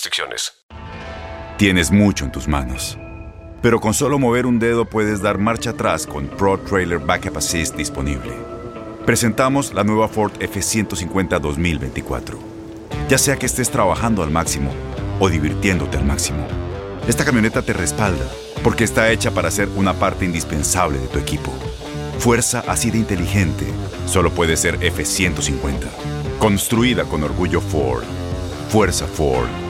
restricciones. Tienes mucho en tus manos. Pero con solo mover un dedo puedes dar marcha atrás con Pro Trailer Backup Assist disponible. Presentamos la nueva Ford F150 2024. Ya sea que estés trabajando al máximo o divirtiéndote al máximo, esta camioneta te respalda porque está hecha para ser una parte indispensable de tu equipo. Fuerza así de inteligente solo puede ser F150. Construida con orgullo Ford. Fuerza Ford.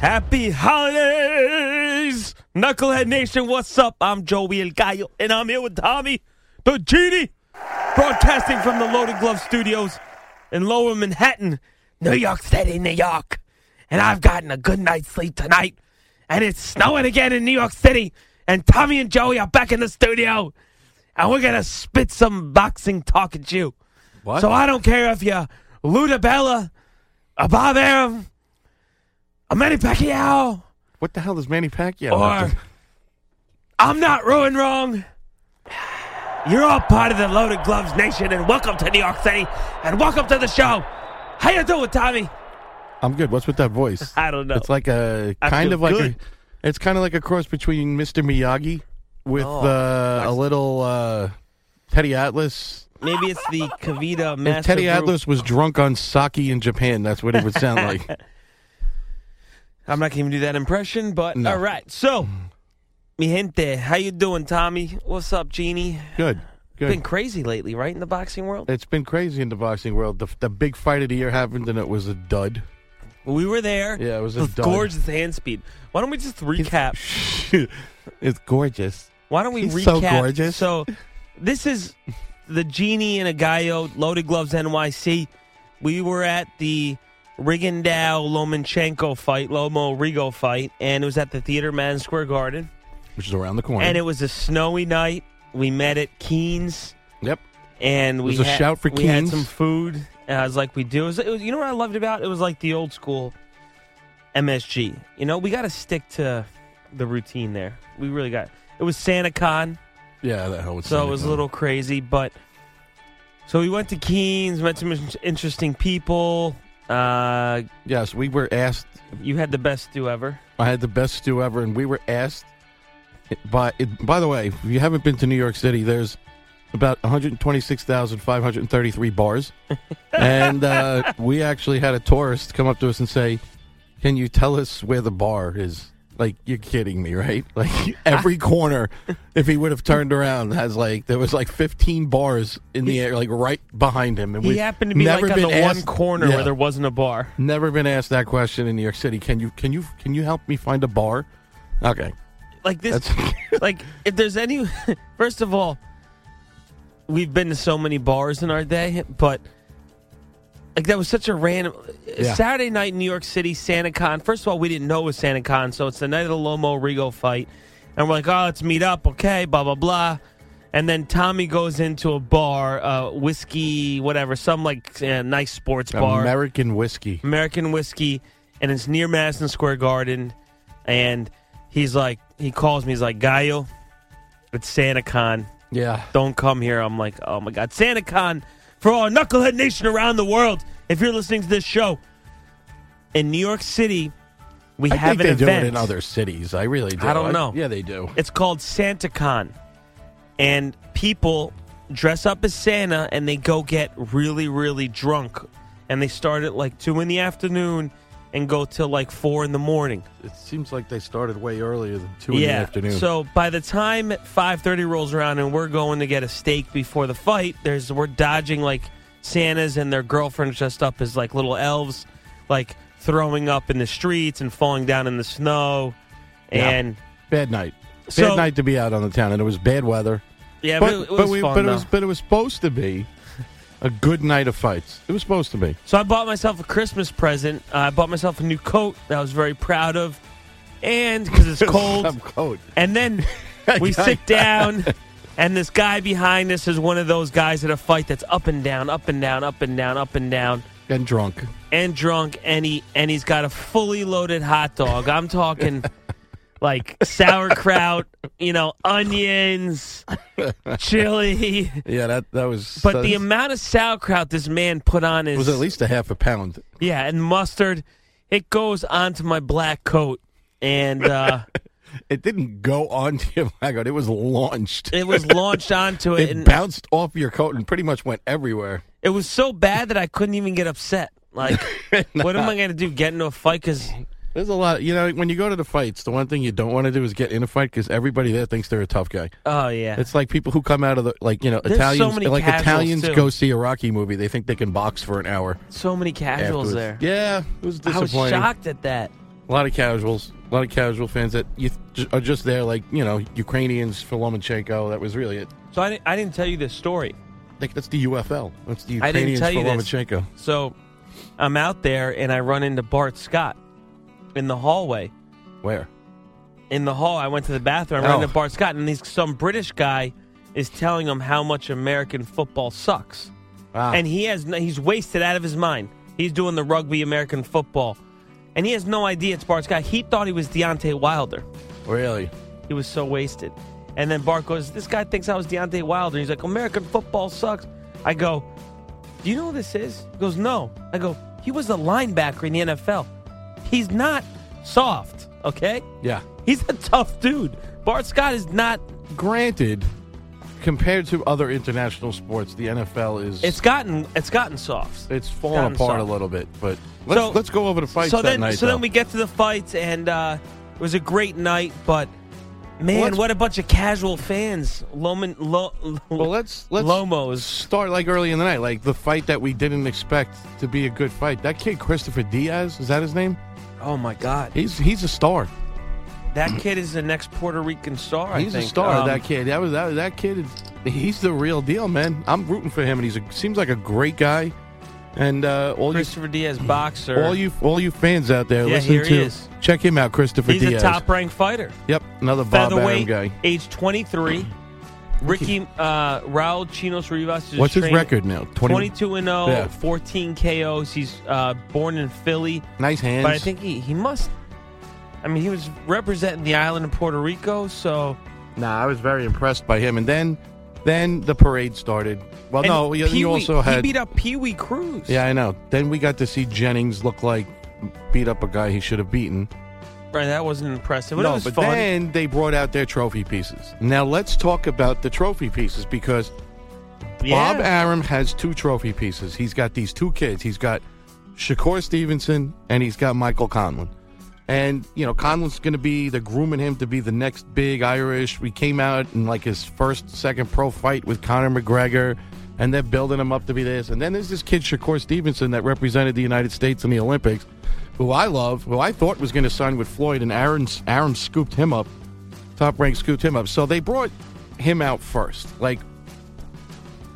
Happy holidays, Knucklehead Nation. What's up? I'm Joey El Gallo, and I'm here with Tommy, the genie, broadcasting from the Loaded Glove Studios in Lower Manhattan, New York City, New York. And I've gotten a good night's sleep tonight, and it's snowing again in New York City. And Tommy and Joey are back in the studio, and we're gonna spit some boxing talk at you. What? So I don't care if you're Lou DiBella, a Bob Arum, a Manny Pacquiao, What the hell does Manny Pacquiao or to- I'm not ruined wrong. You're all part of the Loaded Gloves Nation, and welcome to New York City, and welcome to the show. How you doing, Tommy? I'm good. What's with that voice? I don't know. It's like a I kind of like good. a. It's kind of like a cross between Mr. Miyagi with Oh, uh, a little uh, Teddy Atlas. Maybe it's the Kavita If Teddy Brew. Atlas was drunk on sake in Japan, that's what it would sound like. I'm not going to do that impression, but No. all right. So, mi gente, how you doing, Tommy? What's up, Genie? Good. Good. It's been crazy lately, right, in the boxing world? It's been crazy in the boxing world. The, the big fight of the year happened, and it was a dud. We were there. Yeah, it was a dud. gorgeous hand speed. Why don't we just recap? it's gorgeous. Why don't we He's recap? so gorgeous. So, this is the Genie and a Gallo Loaded Gloves NYC. We were at the Rigondeaux Lomachenko fight, Lomo Rigo fight, and it was at the Theater Madison Square Garden. Which is around the corner. And it was a snowy night. We met at Keen's. Yep. And we was a had, shout for we had Keen's. some food. And I was like we do. It was, it was- you know what I loved about it? It was like the old school MSG. You know, we got to stick to the routine there. We really got. It was SantaCon. yeah, that hell was So it was a little crazy, but so we went to Keen's, met some interesting people. Uh, Yes, we were asked. you had the best stew ever. I had the best stew ever, and we were asked. By it, by the way, if you haven't been to New York City, there's about 126,533 bars, and uh, we actually had a tourist come up to us and say, "Can you tell us where the bar is?" Like you're kidding me, right? Like every corner, if he would have turned around, has like there was like 15 bars in the air, like right behind him, and He we've happened to be like never on the been one corner Yeah. where there wasn't a bar. Never been asked that question in New York City. Can you can you can you help me find a bar? Okay. Like this, like if there's any. First of all, we've been to so many bars in our day, but like that was such a random Yeah. Saturday night in New York City, SantaCon. First of all, we didn't know it was SantaCon, so it's the night of the Lomo Rigo fight, and we're like, oh, let's meet up, okay, blah blah blah. And then Tommy goes into a bar, uh, whiskey, whatever, some like uh, nice sports bar. American whiskey. American whiskey, and it's near Madison Square Garden. And he's like, he calls me, he's like, Gallo, it's SantaCon. Yeah. Don't come here. I'm like, oh my God, SantaCon for all Knucklehead Nation around the world. If you're listening to this show, in New York City, we I have think an they event. do it in other cities. I really do. I don't know. yeah, they do. It's called SantaCon. And people dress up as Santa and they go get really, really drunk. And they start at like 2 in the afternoon and go till like 4 in the morning. It seems like they started way earlier than two in yeah. the afternoon. So by the time 5:30 rolls around and we're going to get a steak before the fight, there's we're dodging like Santas and their girlfriends dressed up as like little elves, like throwing up in the streets and falling down in the snow. Yeah. And bad night. Bad So- night to be out on the town, and it was bad weather. yeah, but but, it, it was we, fun, but it though. was but it was supposed to be a good night of fights. It was supposed to be. So I bought myself a Christmas present. Uh, I bought myself a new coat that I was very proud of, and because it's cold. Coat. And then we sit down, and this guy behind us is one of those guys at a fight that's up and down, up and down, up and down, up and down, and drunk. and drunk, and he and he's got a fully loaded hot dog. I'm talking. Like sauerkraut, you know, onions, chili. Yeah, that that was. But that the amount of sauerkraut this man put on his was at least a half a pound. yeah, and mustard. It goes onto my black coat, and uh, It didn't go onto your black coat. It was launched. it was launched onto it, It and bounced off your coat and pretty much went everywhere. it was so bad that I couldn't even get upset. Like, what am I going to do? Get into a fight? Because There's a lot. You know, when you go to the fights, the one thing you don't want to do is get in a fight because everybody there thinks they're a tough guy. oh yeah, It's like people who come out of the like you know There's so Italians many like Italians too. go see a Rocky movie. They think they can box for an hour. so many casuals there. Yeah, it was I was shocked at that. A lot of casuals, a lot of casual fans that you are just there, like you know Ukrainians for Lomachenko. That was really it. So I didn't, I didn't tell you this story. Like that's the UFL. That's the Ukrainians tell for. Lomachenko. So I'm out there and I run into Bart Scott in the hallway. Where? in the hall. I went to the bathroom. I ran Oh. into Bart Scott, and these, some British guy is telling him how much American football sucks, Wow. and he has he's wasted out of his mind. He's doing the rugby American football, and he has no idea it's Bart Scott. He thought he was Deontay Wilder. really? He was so wasted. And then Bart goes, "This guy thinks I was Deontay Wilder." He's like, "American football sucks." I go, "Do you know who this is?" He goes, "No." I go, "He was a linebacker in the NFL. He's not soft, okay? Yeah. He's a tough dude. Bart Scott is not. Granted, compared to other international sports, the NFL is It's gotten it's gotten soft. it's fallen gotten apart soft. a little bit. But let's So- let's go over the fights so that then, night. so though. then we get to the fights, and uh, it was a great night. But man, let's- what a bunch of casual fans. Loman, lo, well, let's let's Lomos. start like early in the night, like the fight that we didn't expect to be a good fight. That kid Christopher Diaz is that his name? Oh my God, He's he's a star. that kid is the next Puerto Rican star. I He's a star. Um, that kid. That was that. That kid. Is, he's the real deal, man. I'm rooting for him, and he's a, seems like a great guy. And uh, all you Christopher Diaz, boxer. all you all you fans out there, Yeah, listen he to is. check him out, Christopher He's Diaz. a top-ranked fighter. Yep, another Bob Arum guy. age 23. Ricky uh, Raul Chinos Rivas. Is What's his trainer. record now? 20 22 and 0, Yeah. 14 KOs. He's uh, born in Philly, Nice hands. but I think he, he must. I mean, he was representing the island of Puerto Rico, so Nah, I was very impressed by him. And then Then the parade started. Well, And no, you, you also he had. beat up Pee Wee Cruz. yeah, I know. Then we got to see Jennings look like beat up a guy he should have beaten. Right, that wasn't impressive, but no, it was but fun. then they brought out their trophy pieces. Now let's talk about the trophy pieces because Yeah. Bob Arum has two trophy pieces. He's got these two kids. He's got Shakur Stevenson and he's got Michael Conlon. And, you know, Conlon's going to be, they're grooming him to be the next big Irish. We came out in like his first, second pro fight with Conor McGregor, and they're building him up to be this. And then there's this kid, Shakur Stevenson, that represented the United States in the Olympics, who I love, who I thought was going to sign with Floyd, and Arum, Arum scooped him up. Top rank scooped him up. So they brought him out first. Like,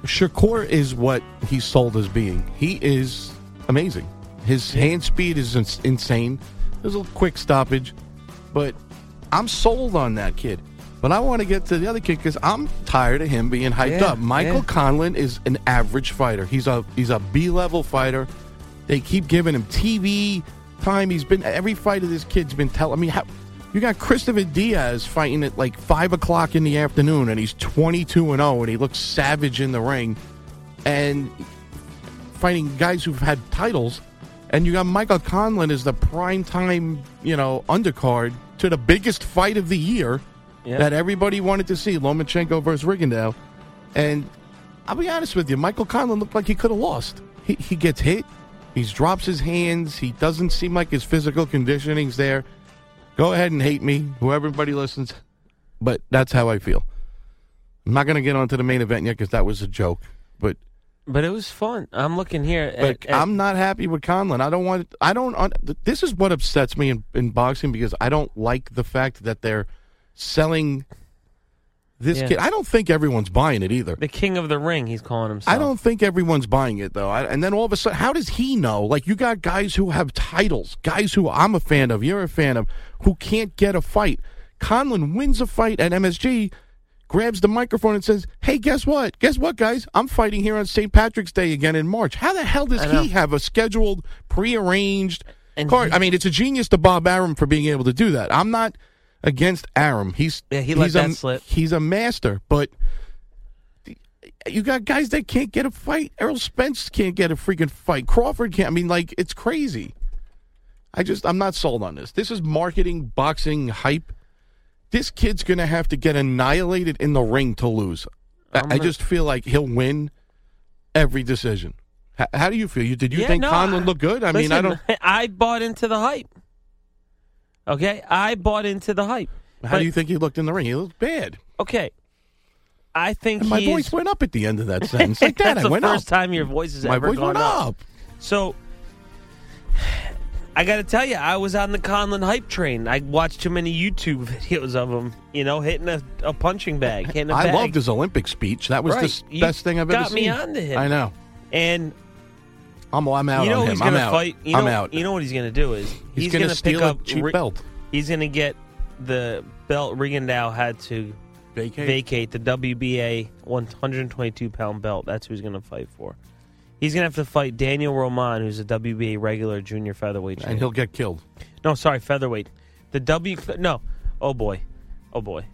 Shakur is what he's sold as being. He is amazing. His hand speed is ins- insane. There's a little quick stoppage, but I'm sold on that kid. But I want to get to the other kid because I'm tired of him being hyped Yeah, up. Michael yeah. Conlon is an average fighter. He's a he's a B level fighter. They keep giving him TV time. He's been every fight of this kid's been telling. I mean, how, you got Christopher Diaz fighting at like five o'clock in the afternoon, and he's twenty two and zero, and he looks savage in the ring, and fighting guys who've had titles. And you got Michael Conlon as the prime time, you know, undercard to the biggest fight of the year Yeah. that everybody wanted to see, Lomachenko versus Rigondeaux. And I'll be honest with you, Michael Conlon looked like he could have lost. He, he gets hit, he drops his hands, he doesn't seem like his physical conditioning's there. Go ahead and hate me, whoever everybody listens, but that's how I feel. I'm not going to get onto the main event yet because that was a joke, but but it was fun. I'm looking here. At, at- I'm not happy with Conlon. I don't want. I don't. This is what upsets me in, in boxing because I don't like the fact that they're selling this Yeah. kid. I don't think everyone's buying it either. the king of the ring, he's calling himself. I don't think everyone's buying it though. I, and then all of a sudden, how does he know? Like you got guys who have titles, guys who I'm a fan of, you're a fan of, who can't get a fight. Conlon wins a fight at MSG, grabs the microphone and says, "Hey, guess what? Guess what, guys? I'm fighting here on St. Patrick's Day again in March. How the hell does he have a scheduled, prearranged And card? he- I mean, it's a genius to Bob Arum for being able to do that. I'm not against Arum. He's Yeah, he let he's that a, slip. He's a master, but you got guys that can't get a fight. Errol Spence can't get a freaking fight. Crawford can't. I mean, like it's crazy. I just I'm not sold on this. This is marketing, boxing hype. This kid's gonna have to get annihilated in the ring to lose. I, I'm I just feel like he'll win every decision. How do you feel? You did you Yeah, think no, Conlon looked good? I mean, I don't. I bought into the hype. Okay, I bought into the hype. How But- do you think he looked in the ring? He looked bad. Okay, I think And my he's- voice went up at the end of that sentence. Like that, That's I the went first up. time your voice has My ever voice gone went up. So, I got to tell you, I was on the Conlon hype train. I watched too many YouTube videos of him, you know, hitting a, a punching bag, hitting a I bag. loved his Olympic speech. That was Right. the You best thing I've ever got seen. me onto him. I know. And I'm, I'm out you know on he's him. I'm gonna out. fight. You I'm know, out. You know what he's going to do is He's he's, gonna going to pick a up cheap Ri- belt. He's going to get the belt Rigondeaux had to Vacate? vacate the WBA 122 pound belt. That's who he's going to fight for. He's going to have to fight Daniel Roman, who's a WBA regular junior featherweight. and he'll get killed. No, sorry, featherweight. The W. No. Oh boy. Oh boy.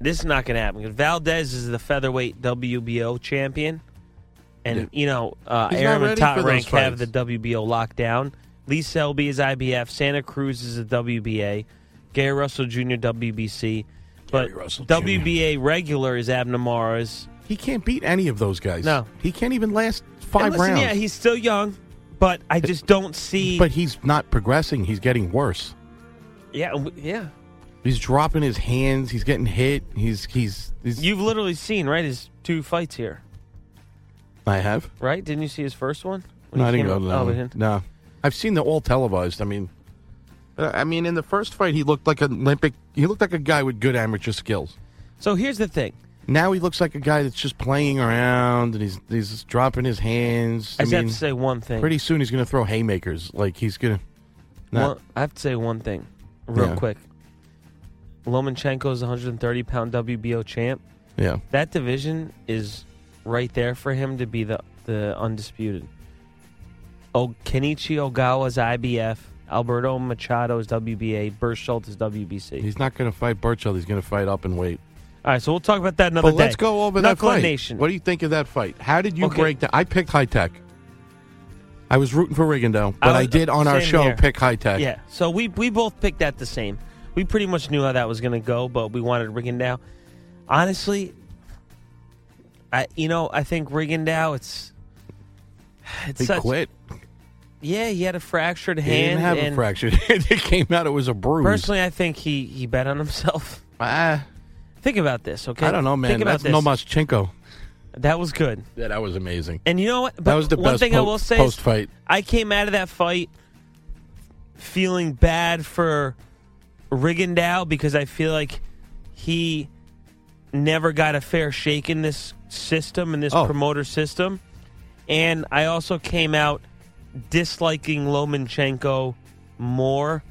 This is not going to happen. Valdez is the featherweight WBO champion, and Yeah. you know uh, He's not Arum and Top Rank have the WBO locked down. Lee Selby is IBF. Santa Cruz is the WBA. Gary Russell Jr. WBC. But Russell Jr.. WBA regular is Abner Mares. He can't beat any of those guys. No. he can't even last five listen, rounds. Yeah, he's still young, but I just don't see. but he's not progressing. He's getting worse. yeah, yeah. He's dropping his hands. He's getting hit. He's he's. he's You've literally seen right his two fights here. I have. right? Didn't you see his first one? When No, I didn't came go up- to that oh, one. we didn't? No, I've seen the all televised. I mean, uh, I mean, in the first fight, he looked like an Olympic. He looked like a guy with good amateur skills. So here's the thing. Now he looks like a guy that's just playing around and he's he's dropping his hands. I, I, just mean, have to say one thing. pretty soon he's going to throw haymakers. Like he's going to. One- I have to say one thing, real Yeah. quick. Lomachenko is 130 pound WBO champ. Yeah. That division is right there for him to be the the undisputed. Oh, Kenichi Ogawa's IBF. Alberto Machado's WBA. Berchelt is WBC. He's not going to fight Berchelt. He's going to fight up and wait. All right, so we'll talk about that another But day. let's go over that fight. Nation. What do you think of that fight? How did you Okay. break down? I picked Hi-Tech. I was rooting for Rigondeaux, but I, was- did on our show here. pick Hi-Tech. Yeah, so we we both picked that the same. We pretty much knew how that was going to go, but we wanted Rigondeaux. Honestly, I you know I think Rigondeaux. It's it's He such, quit. Yeah, he had a fractured hand. He didn't have a fractured hand. It came out. It was a bruise. Personally, I think he he bet on himself. Ah, Think about this, okay? I don't know, man. Think about That's this. Nomaschenko. That was good. Yeah, that was amazing. And you know what? That was the one best thing I will say post fight. I came out of that fight feeling bad for Rigondeaux because I feel like he never got a fair shake in this system and this Oh. promoter system, and I also came out disliking Lomachenko more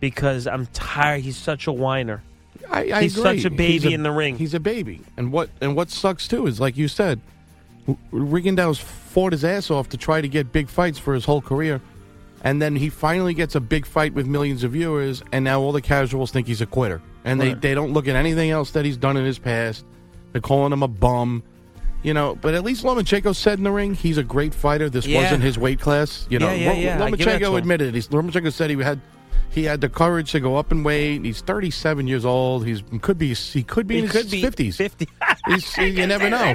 because I'm tired. He's such a whiner. I, I He's agree. such a baby He's in the ring. He's a baby, and what and what sucks too is like you said, Rigondeaux's fought his ass off to try to get big fights for his whole career, and then he finally gets a big fight with millions of viewers, and now all the casuals think he's a quitter, and they they don't look at anything else that he's done in his past. They're calling him a bum. You know, but at least Lomachenko said in the ring he's a great fighter. This Yeah. wasn't his weight class. You know, Yeah, yeah, yeah. I give that to Lomachenko admitted it. He's, Lomachenko said he had he had the courage to go up in weight. He's 37 years old. He's could be he could be He in his could be 50s. 50. He's, you never know.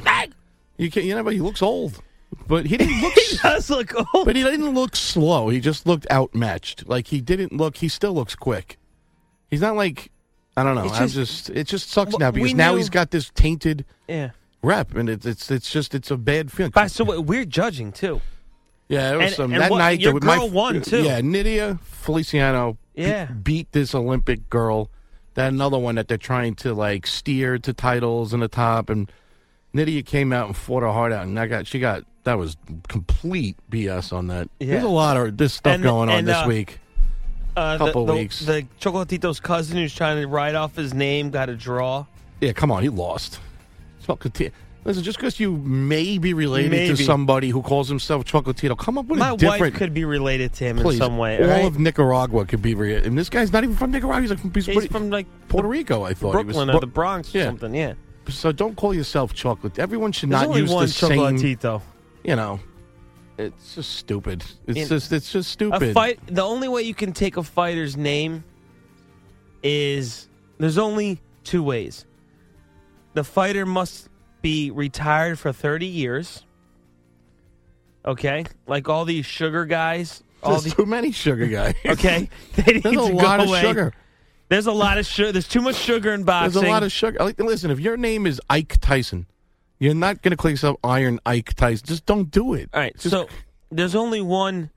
You can you never. He looks old, but he didn't look. he does look old. But he didn't look slow. He just looked outmatched. Like he didn't look. He still looks quick. He's not like I don't know. I'm just- just. It just sucks Well, now because now knew- he's got this tainted Yeah. Rep, and it's it's it's just it's a bad feeling. But so we're judging too. Yeah, it was And- some and that what- night. your that my- girl won, too. Yeah, Nydia Feliciano. be- Yeah. beat this Olympic girl. That another one that they're trying to like steer to titles in the top, and Nydia came out and fought her heart out, and I got she got that was complete BS on that. Yeah. There's a lot of this stuff And- going on this uh, week. Uh, Couple the, the, weeks. The Chocolatito's cousin who's trying to write off his name got a draw. Yeah, come on, he lost. Chocolatito. Listen, just because you may be related to somebody who calls himself Chocolatito, come up with My a different. wife could be related to him Please, in some way. all right? of Nicaragua could be. related. and this guy's not even from Nicaragua. He's like from, he's, He's from like Puerto Rico. I thought Brooklyn he was or the Bronx or Yeah. something. Yeah. So don't call yourself chocolate. Everyone should There's not only use one the same. Chocolatito. You know, it's just stupid. It's In- just it's just stupid. A fight. The only way you can take a fighter's name is there's only two ways. The fighter must be retired for 30 years. Okay, like all these sugar guys. All There's these, too many sugar guys. okay, they need There's a to lot go of away. sugar. There's a lot of sugar. There's too much sugar in boxing. There's a lot of sugar. Like, listen, if your name is Ike Tyson, you're not going to call yourself Iron Ike Tyson. Just don't do it. All right, Just so there's only one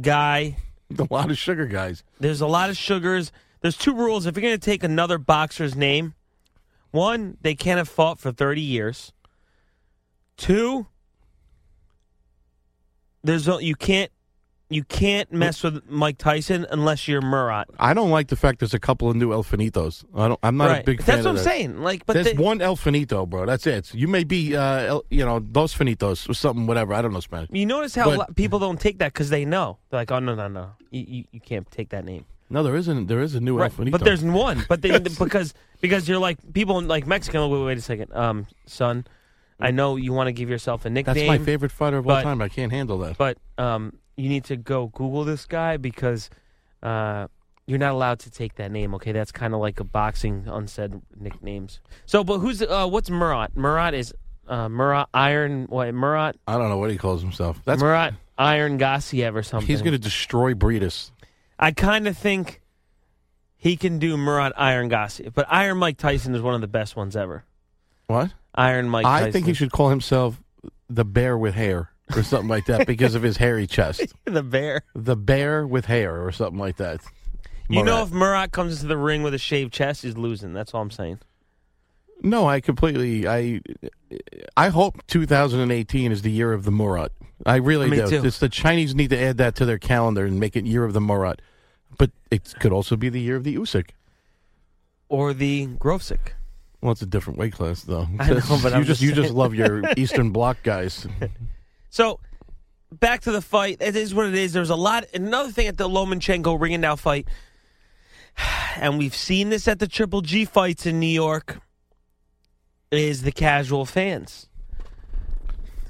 guy. a lot of sugar guys. There's a lot of sugars. There's two rules. If you're going to take another boxer's name, one, they can't have fought for 30 years. Two, there's no, you can't you can't mess with Mike Tyson unless you're Murat. I don't like the fact there's a couple of new El Finitos. I don't. I'm not right. a big fan That's what I'm that. saying. Like, but There's they- one El Finito, bro. That's it. You may be, uh, El, you know, Dos Finitos or something, whatever. I don't know Spanish. you notice how But- a lot- people don't take that because they know. They're like, oh no no no, you, you, you can't take that name. No, there isn't. There is a new El Finito. But there's one. But they, because because you're like people in, like Mexican. Wait, wait a second, um, son. I know you want to give yourself a nickname. That's my favorite fighter of all but- time. I can't handle that. But um, you need to go Google this guy because uh, you're not allowed to take that name. Okay, that's kind of like a boxing unsaid nicknames. So, but who's uh, what's Murat? Murat is uh, Murat Iron. What Murat? I don't know what he calls himself. That's Murat Iron Gassiev or something. he's going to destroy Briedis. I kind of think he can do Murat Iron Gassiev, but Iron Mike Tyson is one of the best ones ever. What? Iron Mike. Tyson. I Tyson. think he should call himself the bear with hair or something like that because of his hairy chest. the bear. The bear with hair or something like that. You know, if Murat comes into the ring with a shaved chest, he's losing. That's all I'm saying. No, I completely. I I hope 2018 is the year of the Murat. I really Me do. too. It's the Chinese need to add that to their calendar and make it year of the Murat. But it could also be the year of the Usyk. Or the Grovesick. Well, it's a different weight class, though. I know, but you I'm just just you just love your Eastern Bloc guys. So, back to the fight. It is what it is. There's a lot. Another thing at the Lomachenko Rigondeaux fight, and we've seen this at the Triple G fights in New York. Is the casual fans.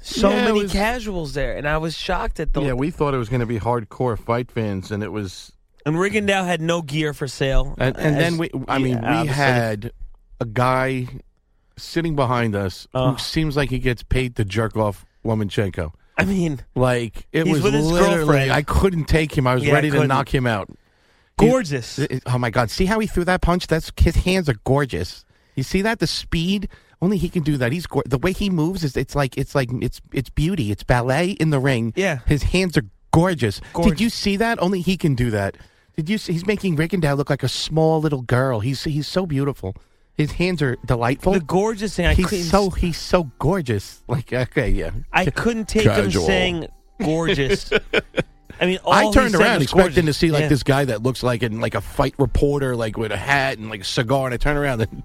So Yeah, many was- casuals there, and I was shocked at the. yeah, we thought it was going to be hardcore fight fans, and it was. and Rigondeaux had no gear for sale. And, and As- then we, I yeah, mean, we obviously. had a guy sitting behind us Oh. who seems like he gets paid to jerk off Lomachenko. I mean, Like it was literally, girlfriend. I couldn't take him. I was Yeah, I ready to knock him out. gorgeous. He- oh my god! See how he threw that punch? That's his hands are gorgeous. You see that the speed? Only he can do that. He's gor- the way he moves is it's like it's like it's it's beauty. It's ballet in the ring. Yeah. his hands are gorgeous. Gorgeous. Did you see that? Only he can do that. Did you? See, he's making Rigondeaux look like a small little girl. He's he's so beautiful. His hands are delightful. the gorgeous thing. I he's couldn't, so he's so gorgeous. Like okay, yeah. I couldn't take him Casual. saying gorgeous. I mean, all I turned around expecting gorgeous. to see like Yeah. this guy that looks like in like a fight reporter, like with a hat and like a cigar, and I turn around and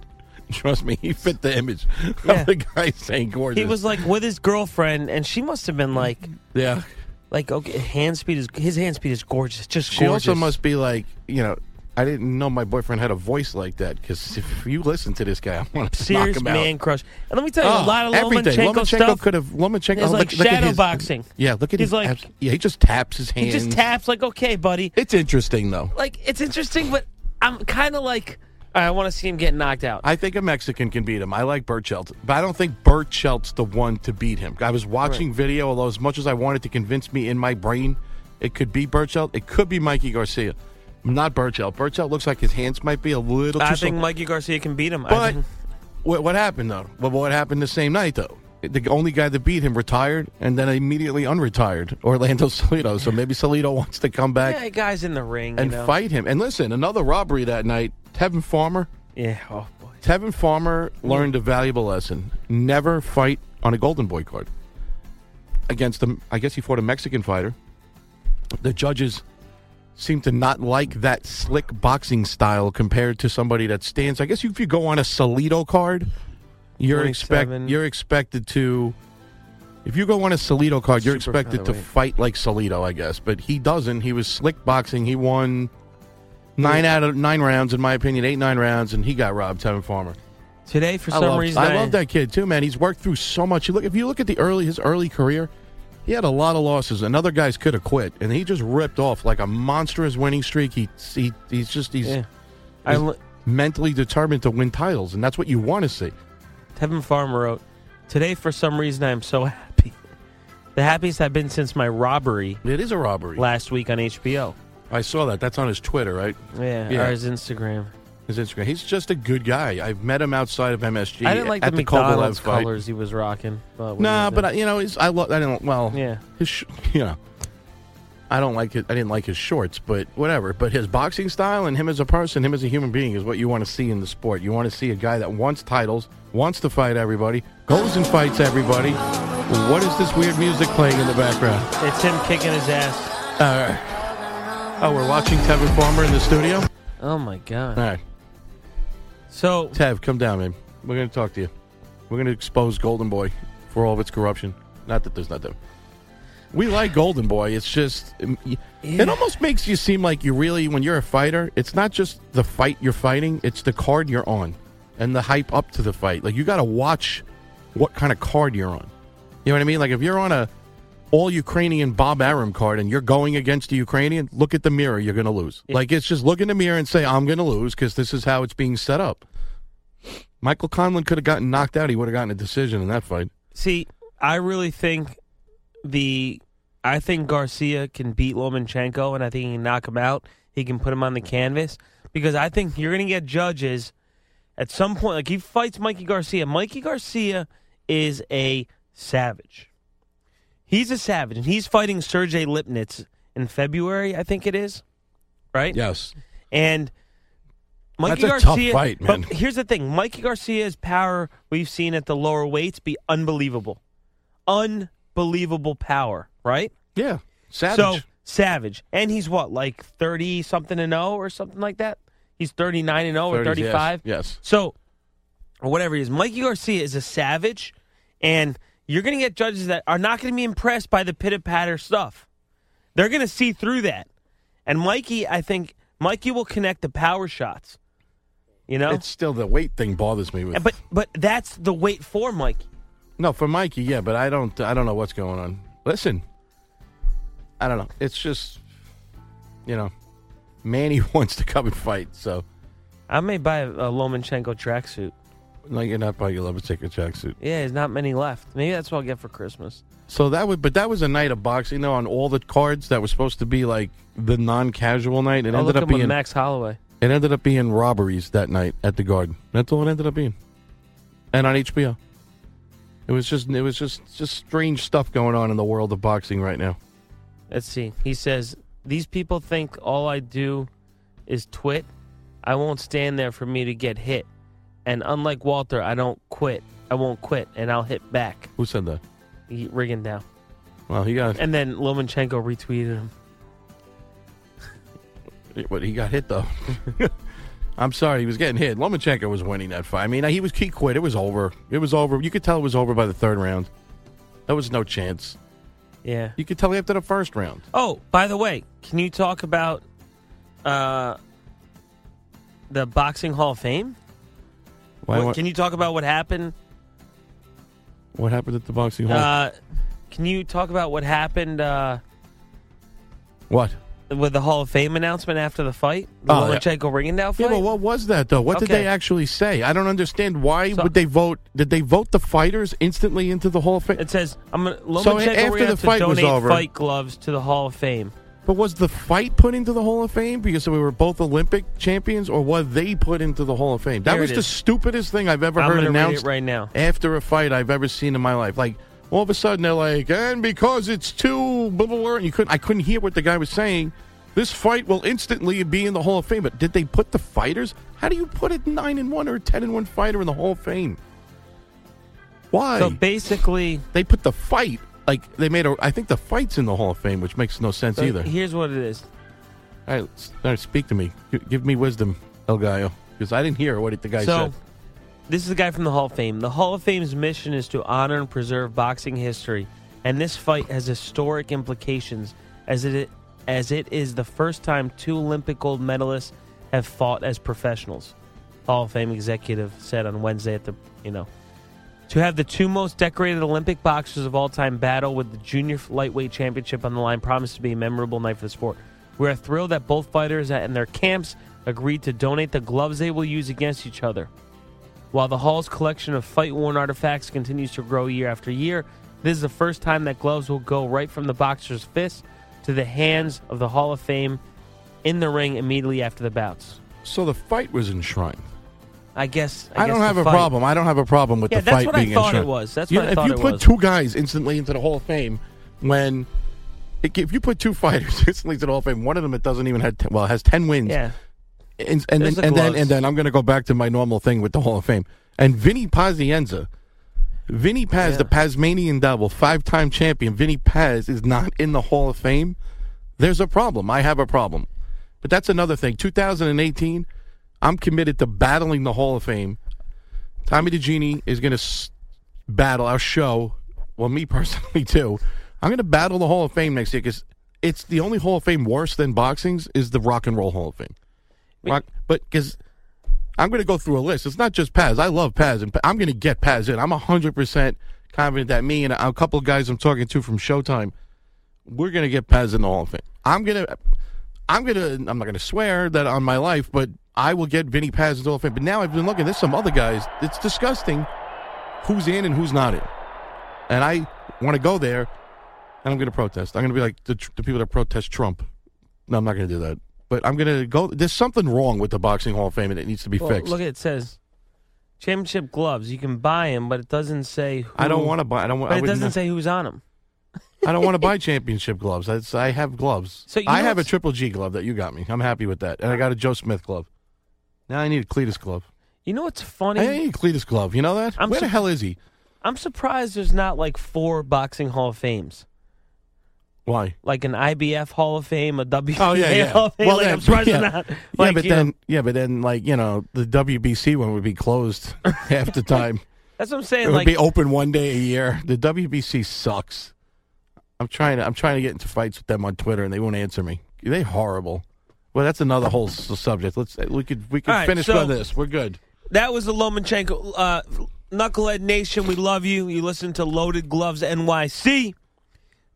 trust me, he fit the image Yeah. of the guy saying gorgeous. He was like with his girlfriend, and she must have been like, yeah. like okay, hand speed is his hand speed is gorgeous, just She gorgeous. also must be like, you know, I didn't know my boyfriend had a voice like that because if you listen to this guy, I want to knock him out. man crush. And let me tell you, Oh, a lot of everything. Lomachenko, Lomachenko stuff. could have Lomachenko is oh, like look, look shadow his- boxing. Yeah, look at He's his like- abs- yeah, he just taps his hand. He just taps like, okay, buddy. It's interesting though. Like it's interesting, but I'm kind of like, I want to see him get knocked out. I think a Mexican can beat him. I like Berchelt, but I don't think Berchelt's the one to beat him. I was watching video, although as much as I wanted to convince me in my brain it could be Berchelt, it could be Mikey Garcia. Not Berchelt. Berchelt looks like his hands might be a little too I think soft. Mikey Garcia can beat him. But what, what happened though? Well, what happened the same night though? The only guy that beat him retired and then immediately unretired, Orlando Salido. So maybe Salido wants to come back yeah, guys in the ring and you know? fight him. And listen, another robbery that night. Tevin Farmer. Yeah. Oh boy. Tevin Farmer learned a valuable lesson: never fight on a Golden Boy card. Against them, I guess he fought a Mexican fighter. The judges seem to not like that slick boxing style compared to somebody that stands. I guess if you go on a Salido card, you're expect you're expected to. If you go on a Salido card, you're Super expected to fight like Salido, I guess. But he doesn't. He was slick boxing. He won nine out of nine rounds, in my opinion, eight nine rounds, and he got robbed. Tevin Farmer. Today, for I some love, reason, I love that kid too, man. He's worked through so much. You look if you look at the early his early career, he had a lot of losses, and other guys could have quit, and he just ripped off like a monstrous winning streak. He, he he's just he's, Yeah. I he's li- mentally determined to win titles, and that's what you want to see. Tevin Farmer wrote, Today, for some reason, I am so happy. The happiest I've been since my robbery It is a robbery. last week on HBO. I saw that. That's on his Twitter, right? Yeah, Yeah. or his Instagram. His Instagram. He's just a good guy. I've met him outside of MSG. I didn't like the the McDonald's colors he was rocking. But Nah, but? I, you know, I love. I don't. Well, Yeah. his sh- you know, I don't like it. I didn't like his shorts, but whatever. But his boxing style and him as a person, him as a human being, is what you want to see in the sport. You want to see a guy that wants titles, wants to fight everybody, goes and fights everybody. What is this weird music playing in the background? it's him kicking his ass. Uh, oh, we're watching Tevin Farmer in the studio. Oh my god! All right, So Tev, come down, man. We're going to talk to you. We're going to expose Golden Boy for all of its corruption. Not that there's nothing. We like Golden Boy. It's just um, y- Yeah. it almost makes you seem like you really, when you're a fighter, it's not just the fight you're fighting; it's the card you're on and the hype up to the fight. Like you got to watch what kind of card you're on. You know what I mean? Like if you're on a all Ukrainian Bob Arum card and you're going against a Ukrainian, look at the mirror. You're going to lose. Like it's just look in the mirror and say, "I'm going to lose" because this is how it's being set up. Michael Conlon could have gotten knocked out. He would have gotten a decision in that fight. see, I really think the I think Garcia can beat Lomachenko, and I think he can knock him out. He can put him on the canvas because I think you're going to get judges at some point. Like he fights Mikey Garcia. Mikey Garcia is a savage. He's a savage, and he's fighting Sergey Lipinets in February. I think it is, right? Yes. And Mikey That's a tough Garcia, fight, man. But here's the thing: Mikey Garcia's power we've seen at the lower weights be unbelievable, unbelievable power, right? Yeah. Savage. So savage, and he's what, like thirty something and zero or something like that. He's thirty nine and zero or 30s, yes, thirty five. yes. So, or whatever he is, Mikey Garcia is a savage, and you're going to get judges that are not going to be impressed by the pitter patter stuff. They're going to see through that. And Mikey, I think Mikey will connect the power shots. You know, It's still the weight thing bothers me with. but but that's the weight for Mikey. No, for Mikey, yeah, but I don't. I don't know what's going on. Listen, I don't know. It's just, you know, Manny wants to come and fight. So, I may buy a, a Lomachenko tracksuit. No, you're not buying a Lomachenko tracksuit. Yeah, there's not many left. Maybe that's what I'll get for Christmas. So that would, but that was a night of boxing. though. on all the cards that was supposed to be like the non-casual night, it I'll ended look up him with being Max Holloway. it ended up being robberies that night at the Garden. That's all it ended up being, and on HBO. It was just, it was just, just strange stuff going on in the world of boxing right now. Let's see. He says, These people think all I do is twit. I won't stand there for me to get hit. And unlike Walter, I don't quit. I won't quit, and I'll hit back. Who said that? He, Rigondeaux. Well, he got And then Lomachenko retweeted him. But he got hit though. I'm sorry, he was getting hit. Lomachenko was winning that fight. I mean, he was he quit. It was over. It was over. You could tell it was over by the third round. There was no chance. Yeah. You could tell after the first round. Oh, by the way, can you talk about uh, the Boxing Hall of Fame? Why, What- what, can you talk about what happened? what happened at the boxing hall? Uh, can you talk about what happened uh, what? with the Hall of Fame announcement after the fight? The Oh, yeah. Lomachenko Rigondeaux fight? Yeah, but what was that though? What did they actually say? I don't understand. Why So- would they vote? Did they vote the fighters instantly into the Hall of Fame? It says I'm gonna, Lomachenko So after the have to fight was donate over- fight gloves to the Hall of Fame. But was the fight put into the Hall of Fame because we were both Olympic champions, or was they put into the Hall of Fame? That Here was the stupidest thing I've ever I'm heard announced it right now. after a fight I've ever seen in my life. Like all of a sudden they're like, and because it's too blah blah blah, and you couldn't, I couldn't hear what the guy was saying. This fight will instantly be in the Hall of Fame. But did they put the fighters? How do you put a nine and one or a ten and one fighter in the Hall of Fame? Why? So basically, they put the fight. Like they made a. I think the fight's in the Hall of Fame, which makes no sense so either. here's what it is. All right, all right, speak to me. Give me wisdom, El Gallo, because I didn't hear what the guy so said. this is the guy from the Hall of Fame. The Hall of Fame's mission is to honor and preserve boxing history, and this fight has historic implications as it as it is the first time two Olympic gold medalists have fought as professionals. Hall of Fame executive said on Wednesday at the you know to have the two most decorated Olympic boxers of all time battle with the junior lightweight championship on the line promised to be a memorable night for the sport. We are thrilled that both fighters and their camps agreed to donate the gloves they will use against each other. While the Hall's collection of fight worn artifacts continues to grow year after year, this is the first time that gloves will go right from the boxer's fist to the hands of the Hall of Fame in the ring immediately after the bouts. So the fight was enshrined. I guess I, I, don't have a fight- problem. I don't have a problem with Yeah, the that's fight what I being thought it was. That's You what I thought if you put two guys instantly into the Hall of Fame, when if you put two fighters instantly into the Hall of Fame, one of them it doesn't even have well has ten wins. Yeah. and, and then the and then and then I'm going to go back to my normal thing with the Hall of Fame. And Vinny Pazienza, Vinny Paz, the Tasmanian Devil, five-time champion, Vinny Paz is not in the Hall of Fame. There's a problem. I have a problem. But that's another thing. 2018, I'm committed to battling the Hall of Fame. Tommy the Genie is going to s- battle our show. Well, me personally too. I'm going to battle the Hall of Fame next year because it's the only Hall of Fame worse than boxing's is the Rock and Roll Hall of Fame. Rock, but because I'm going to go through a list. It's not just Paz. I love Paz, and I'm going to get Paz in. I'm 100 percent confident that me and a couple of guys I'm talking to from Showtime, we're going to get Paz in the Hall of Fame. I'm going to. I'm gonna. I'm not gonna swear that on my life, but I will get Vinny Paz into the Hall of Fame. But now I've been looking. There's some other guys. It's disgusting. Who's in and who's not in? And I want to go there, and I'm gonna protest. I'm gonna be like the, the people that protest Trump. No, I'm not gonna do that. But I'm gonna go. There's something wrong with the Boxing Hall of Fame, and it needs to be Well, fixed. Look, it says championship gloves. You can buy them, but it doesn't say. Who, I don't want to buy. I don't. want. But I it doesn't say who's on them. I don't want to buy championship gloves. That's, I have gloves. So you I have a Triple G glove that you got me. I'm happy with that, and I uh, got a Joe Smith glove. Now I need a Cletus glove. You know what's funny? I need a Cletus glove. You know that? I'm Where the hell is he? I'm surprised there's not like four boxing Hall of Fames. Why? Like an IBF Hall of Fame, a WBA Oh yeah, yeah. Hall of Fame. like, then- I'm surprised yeah. not. yeah, Like, but you know, then yeah, but then like you know the WBC one would be closed half the time. that's what I'm saying. it saying. would Like, be open one day a year. The WBC sucks. I'm trying to I'm trying to get into fights with them on Twitter and they won't answer me. They horrible. Well, that's another whole subject. Let's we could we could All right, finish so- on this. We're good. That was the Lomachenko. Uh, Knucklehead Nation, we love you. You listen to Loaded Gloves NYC.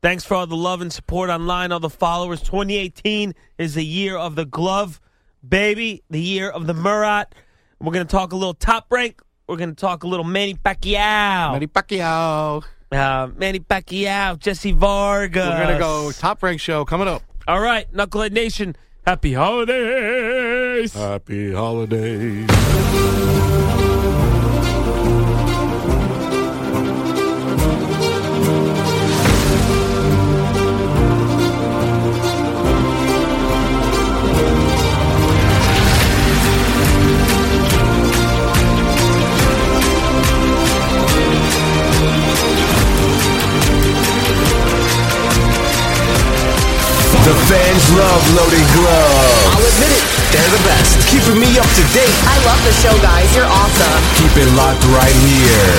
Thanks for all the love and support online, all the followers. 2018 is the year of the glove, baby, the year of the Murat. We're going to talk a little top rank. We're going to talk a little Manny Pacquiao. Manny Pacquiao. Uh, Manny Pacquiao, Jesse Vargas. We're gonna go top rank show coming up. All right, Knucklehead Nation, happy holidays. Happy holidays. The fans love loaded gloves. I'll admit it, they're the best. Keeping me up to date. I love the show, guys. You're awesome. Keep it locked right here.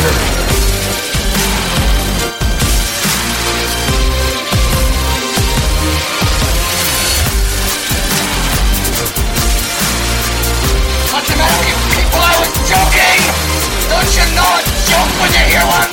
What's the matter, you people? I was joking! Don't you know a joke when you hear one?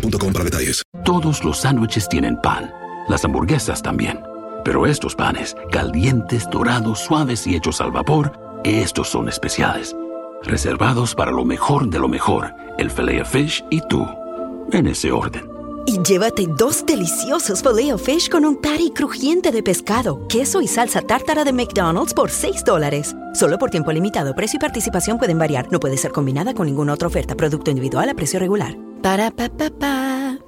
para detalles. Todos los sándwiches tienen pan, las hamburguesas también. Pero estos panes, calientes, dorados, suaves y hechos al vapor, estos son especiales. Reservados para lo mejor de lo mejor, el filet fish y tú. En ese orden. Y llévate dos deliciosos filet fish con un patty crujiente de pescado, queso y salsa tártara de McDonald's por 6 dólares. Solo por tiempo limitado. Precio y participación pueden variar. No puede ser combinada con ninguna otra oferta. Producto individual a precio regular. Pa.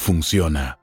funciona.